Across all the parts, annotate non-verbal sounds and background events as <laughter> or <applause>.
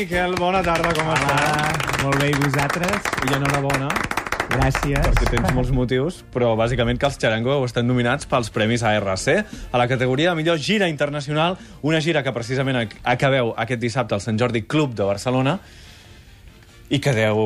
Miquel, bona tarda, com estàs? Molt bé, i vosaltres? I enhorabona, Gràcies. perquè tens molts motius, però bàsicament que els Charango estan nominats pels Premis ARC a la categoria de millor gira internacional, una gira que precisament ac- acabeu aquest dissabte al Sant Jordi Club de Barcelona i que deu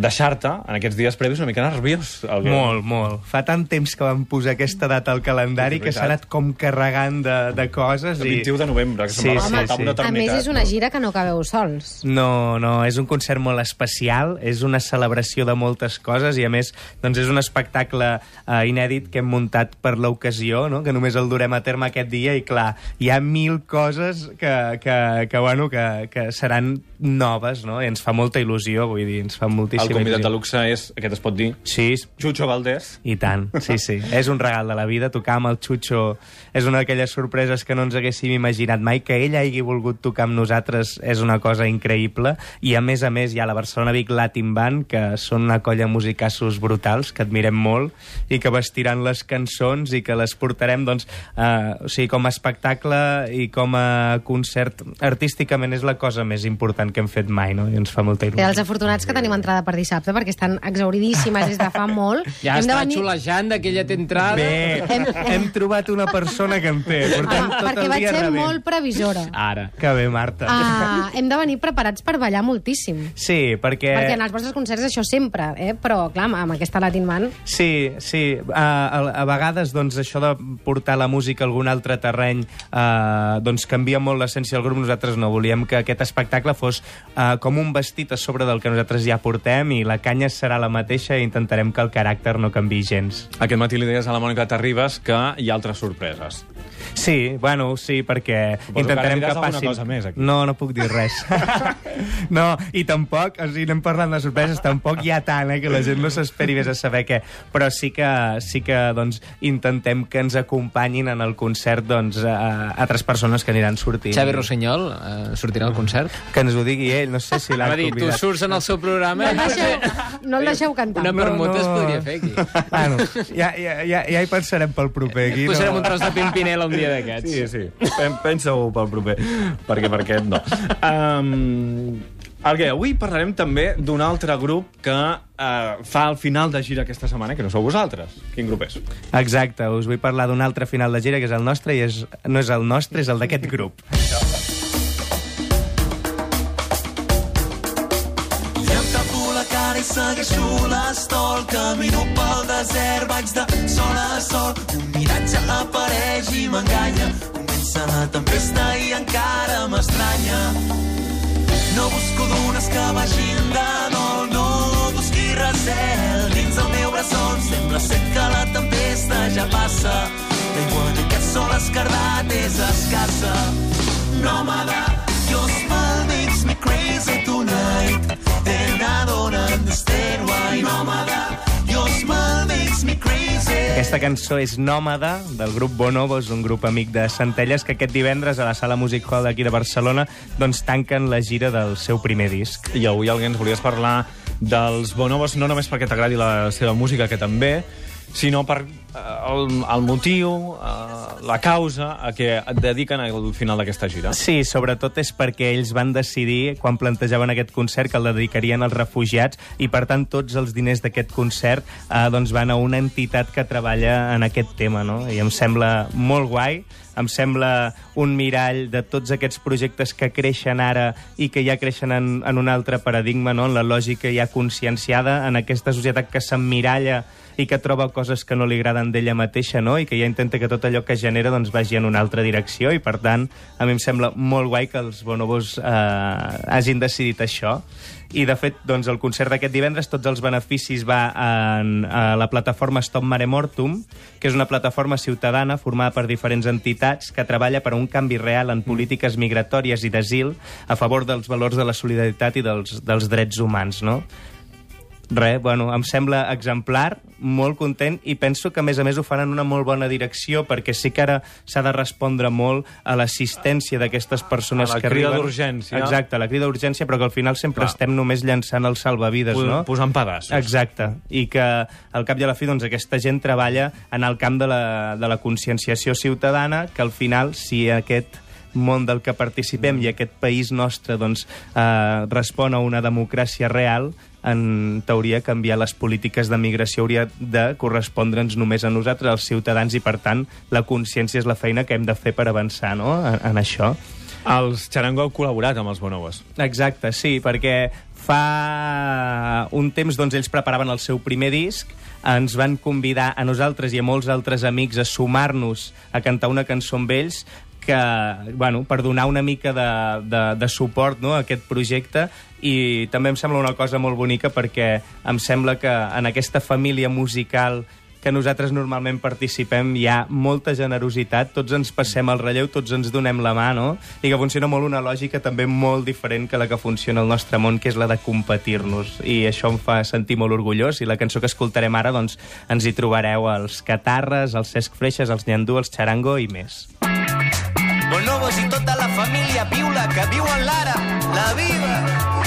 deixar-te en aquests dies previs una mica nerviós. Alguer. Molt, molt. Fa tant temps que vam posar aquesta data al calendari És que s'ha anat com carregant de, de coses. El 21 de novembre, que Sí, se'm va sí, ressaltar sí. una A més, és una gira que no acabeu sols. No, no, és un concert molt especial, és una celebració de moltes coses i, a més, doncs és un espectacle eh, inèdit que hem muntat per l'ocasió, no? que només el durem a terme aquest dia i, clar, hi ha mil coses que, que, que, bueno, que, que seran noves, no? I ens fa molta il·lusió, vull dir, ens fa moltíssima El convidat il·lusió. de luxe és, aquest es pot dir, Sí, Chucho Valdés. i tant, sí, sí. <laughs> És un regal de la vida. Tocar amb el Xuxo és una d'aquelles sorpreses que no ens haguéssim imaginat mai. Que ell hagi volgut tocar amb nosaltres és una cosa increïble. I, a més a més, hi ha la Barcelona Vic Latin Band, que són una colla musicassos brutals, que admirem molt, i que vestiran les cançons i que les portarem, doncs, eh, o sigui, com a espectacle i com a concert. Artísticament és la cosa més important que hem fet mai, no? I ens fa molta il·lusió. Els afortunats que tenim entrada per dissabte, perquè estan exauridíssimes des de fa <laughs> molt. Ja Hem està venir- xulejant d'aquella entrada. Bé, hem, hem trobat una persona que en té. Portem Home, tot perquè el vaig dia ser rebent. molt previsora. Ara. Que bé, Marta. Uh, hem de venir preparats per ballar moltíssim. Sí, perquè... Perquè en els vostres concerts això sempre, eh? però clar, amb aquesta Latin Band... Sí, sí. A, a, a vegades, doncs, això de portar la música a algun altre terreny uh, doncs canvia molt l'essència del grup. Nosaltres no volíem que aquest espectacle fos uh, com un vestit a sobre del que nosaltres ja portem i la canya serà la mateixa i intentarem que el caràcter no canvi gens. Aquest matí li deies a la Mònica Terribas que hi ha altres sorpreses. Sí, bueno, sí, perquè Suposo que intentarem que, alguna passin... cosa més, aquí. No, no puc dir res. <laughs> no, i tampoc, o sigui, anem parlant de sorpreses, tampoc hi ha tant, eh, que la gent no s'esperi més a saber què. Però sí que, sí que doncs, intentem que ens acompanyin en el concert doncs, a, altres persones que aniran sortint. Xavi Rossinyol eh, sortirà al concert. Que ens ho digui ell, no sé si l'ha dir, tu convidat. surts en el seu programa... No el deixeu, no el deixeu cantar. Una No, permuta es no. podria fer aquí. Bueno, ja, ja, ja, ja hi pensarem pel proper. Aquí, Posarem no? un tros de Pimpinela un dia d'aquests. Sí, sí. Pen- Pensa-ho pel proper, perquè per aquest no. Um, Alguer, avui parlarem també d'un altre grup que uh, fa el final de gira aquesta setmana, que no sou vosaltres. Quin grup és? Exacte, us vull parlar d'un altre final de gira, que és el nostre, i és, no és el nostre, és el d'aquest grup. Segueixo l'estol. Camino pel desert, vaig de sol a sol. Un miratge apareix i m'enganya. Comença la tempesta i encara m'estranya. No busco dunes que vagin de dol, no busqui recel dins el meu bressol. Sembla ser que la tempesta ja passa. L'aigua d'aquest sol escardat és escassa. Nòmada, your smile makes me crazy tonight. Aquesta cançó és Nòmada, del grup Bonobos, un grup amic de Centelles, que aquest divendres a la Sala Music Hall d'aquí de Barcelona doncs tanquen la gira del seu primer disc. I avui alguien ens volies parlar dels Bonobos, no només perquè t'agradi la seva música, que també, sinó per el, el motiu, eh, la causa a què et dediquen al final d'aquesta gira. Sí, sobretot és perquè ells van decidir, quan plantejaven aquest concert, que el dedicarien als refugiats i, per tant, tots els diners d'aquest concert eh, doncs van a una entitat que treballa en aquest tema, no? I em sembla molt guai, em sembla un mirall de tots aquests projectes que creixen ara i que ja creixen en, en un altre paradigma, no? en la lògica ja conscienciada, en aquesta societat que s'emmiralla i que troba coses que no li agraden d'ella mateixa, no? I que ja intenta que tot allò que genera doncs, vagi en una altra direcció i, per tant, a mi em sembla molt guai que els bonobos eh, hagin decidit això. I, de fet, doncs, el concert d'aquest divendres, tots els beneficis va en, a la plataforma Stop Mare Mortum, que és una plataforma ciutadana formada per diferents entitats que treballa per a un canvi real en polítiques migratòries i d'asil a favor dels valors de la solidaritat i dels, dels drets humans, no? Res, bueno, em sembla exemplar, molt content, i penso que, a més a més, ho fan en una molt bona direcció, perquè sí que ara s'ha de respondre molt a l'assistència d'aquestes persones A la que crida arriben. d'urgència. Exacte, la crida d'urgència, però que al final sempre Clar. estem només llançant el salvavides, Pos- no? Posant pedassos. Exacte, i que al cap i a la fi doncs, aquesta gent treballa en el camp de la, de la conscienciació ciutadana, que al final, si aquest món del que participem i aquest país nostre doncs, eh, respon a una democràcia real, en teoria canviar les polítiques de migració hauria de correspondre'ns només a nosaltres, els ciutadans, i per tant la consciència és la feina que hem de fer per avançar no? en, en això. Els Charango heu col·laborat amb els Bonobos. Exacte, sí, perquè fa un temps doncs, ells preparaven el seu primer disc, ens van convidar a nosaltres i a molts altres amics a sumar-nos a cantar una cançó amb ells que, bueno, per donar una mica de, de, de suport no, a aquest projecte i també em sembla una cosa molt bonica perquè em sembla que en aquesta família musical que nosaltres normalment participem hi ha molta generositat, tots ens passem el relleu, tots ens donem la mà, no? I que funciona molt una lògica també molt diferent que la que funciona al nostre món, que és la de competir-nos. I això em fa sentir molt orgullós, i la cançó que escoltarem ara, doncs, ens hi trobareu els Catarres, els Cesc Freixes, els Nyandú, els Charango i més. Bonobos i tota la família piula que viuen l'ara, la vida.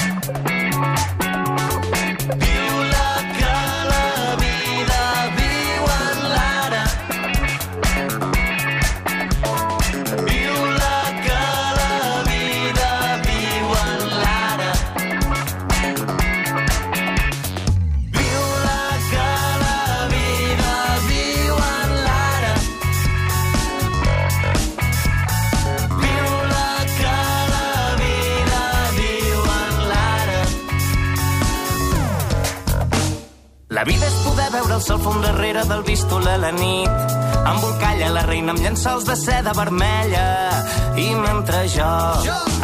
La vida és poder veure el sol fum darrere del bístol a la nit. Embolcalla la reina amb llençols de seda vermella. I mentre jo,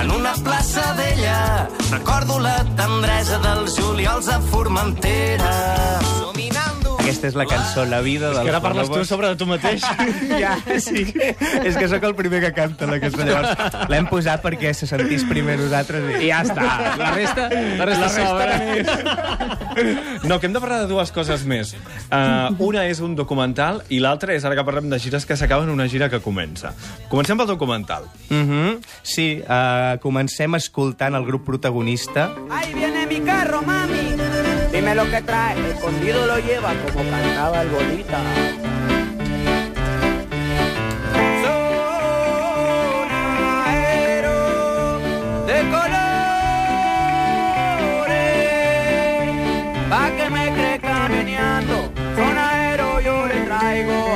en una plaça vella, recordo la tendresa dels juliols a Formentera. Aquesta és la cançó La vida dels Que ara parles tu sobre de tu mateix. <laughs> Ja, sí. és que sóc el primer que canta la cançó. Llavors, l'hem posat perquè se sentís primer nosaltres. I I... ja està. La resta, la resta, sobra. No, que hem de parlar de dues coses més. Uh, una és un documental i l'altra és, ara que parlem de gires que s'acaben, una gira que comença. Comencem pel documental. Mm -hmm. Sí, uh, comencem escoltant el grup protagonista. Ahí viene mi carro, mami. Dime lo que trae. Escondido lo lleva como cantaba el bolita. Sonajero de colores. Pa' que me crezca meneando. Sonajero yo le traigo.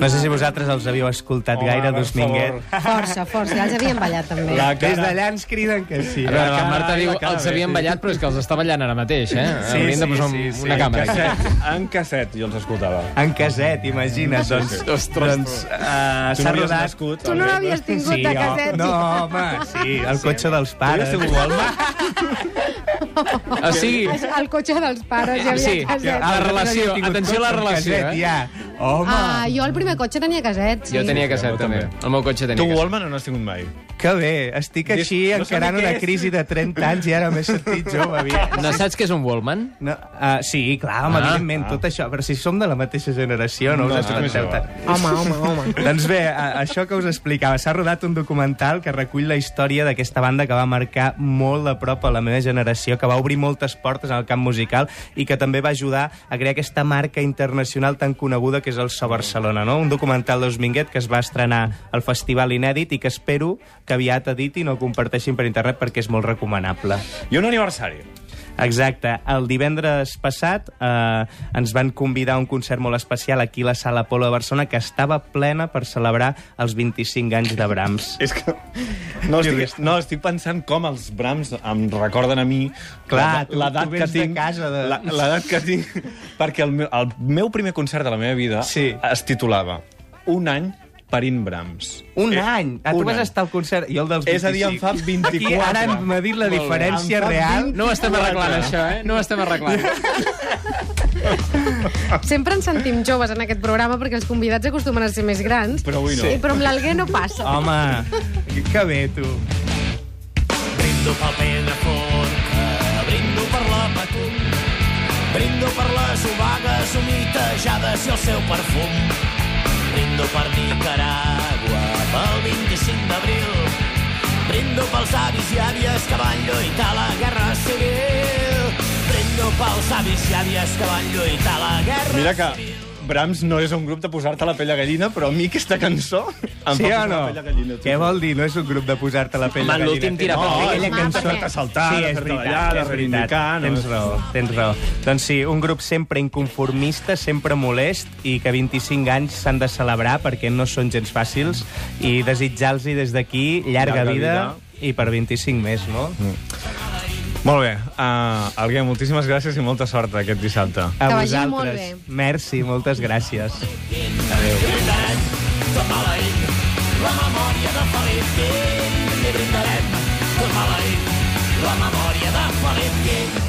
No sé si vosaltres els havíeu escoltat Home, gaire, per Dosminguet. Força, força. Ja els havien ballat, també. La Des cara... d'allà ens criden que sí. A veure, la cara Marta diu, la els havien sí. ballat, però és que els està ballant ara mateix, eh? Sí, Haurien de sí, posar sí, sí. una càmera. aquí. Casset, en casset, jo els escoltava. En caset, imagina't. Doncs, Ostres, doncs uh, Tu s'ha no havies rodat... nascut. Tu no l'havies tingut Sí, de home, caset. no, home, sí, el cotxe dels pares. Tu havies tingut Walkman? O sigui, El cotxe dels pares, hi havia Sí, caset. la relació, atenció a la relació, Caset, eh? ja. Home, Ah, jo el primer cotxe tenia caset, sí. jo tenia casset, també. també. El meu cotxe tenia Tu casset. Wallman o no has tingut mai? Que bé, estic així No encarant una crisi de 30 anys i ara m'he sentit jove. Aviat. <laughs> No saps què és un Wallman? No, uh, sí, clar, home, Ah, evidentment, ah. tot això, però si som de la mateixa generació, no, No, us espanteu tant. Home, home, home. <laughs> Doncs bé, a, això que us explicava, s'ha rodat un documental que recull la història d'aquesta banda que va marcar molt de prop a la meva generació, que va obrir moltes portes al camp musical i que també va ajudar a crear aquesta marca internacional tan coneguda que és el So Barcelona, no? Un documental de Minguet que es va estrenar al Festival Inèdit i que espero que aviat editin o comparteixin per internet perquè és molt recomanable. I un aniversari. Exacte. El divendres passat eh, ens van convidar a un concert molt especial aquí a la Sala Polo de Barcelona que estava plena per celebrar els 25 anys de Brahms. És que... No, estic, no, estic pensant com els Brahms em recorden a mi Clar, l'edat que vens de tinc. casa de- la- L'edat que tinc. Perquè el meu, el meu primer concert de la meva vida Sí. es titulava Un any parint Brahms. Un Eh, any! Ah, tu un vas any. estar al concert, jo el dels 25. És a dir, em fa 24. Aquí ara m'ha dit la diferència real. 20. No ho estem arreglant, això, eh? No ho estem arreglant. <laughs> Sempre ens sentim joves en aquest programa perquè els convidats acostumen a ser més grans. Però avui no. Sí, però amb l'Alguer no passa. Home, que bé, tu. Brindo pel Pedraforca, brindo per la Patum, brindo per les obagues humitejades i el seu perfum. Brindo per Nicaragua, pel 25 d'abril, brindo pels avis i àvies que van lluitar la Guerra Civil. Brindo pels avis i àvies que van lluitar la Guerra Mira que Civil. Brahms no és un grup de posar-te la pell a gallina, però a mi aquesta cançó em Sí fa posar no? la pell a gallina. Què vol dir? No és un grup de posar-te la pell Home, de gallina. l'últim tira no, per aquella cançó... cançó. fer-te saltar, sí, de és fer-te veritat, ballar, de és veritat. no? Tens raó, tens raó. Doncs sí, un grup sempre inconformista, sempre molest i que 25 anys s'han de celebrar perquè no són gens fàcils i desitjar-los des d'aquí llarga, Llarga vida, vida. i per 25 més, no? Molt bé. Uh, Alguer, moltíssimes gràcies i molta sort aquest dissabte. A Que vagi vosaltres. molt bé. Merci, moltes gràcies. La memòria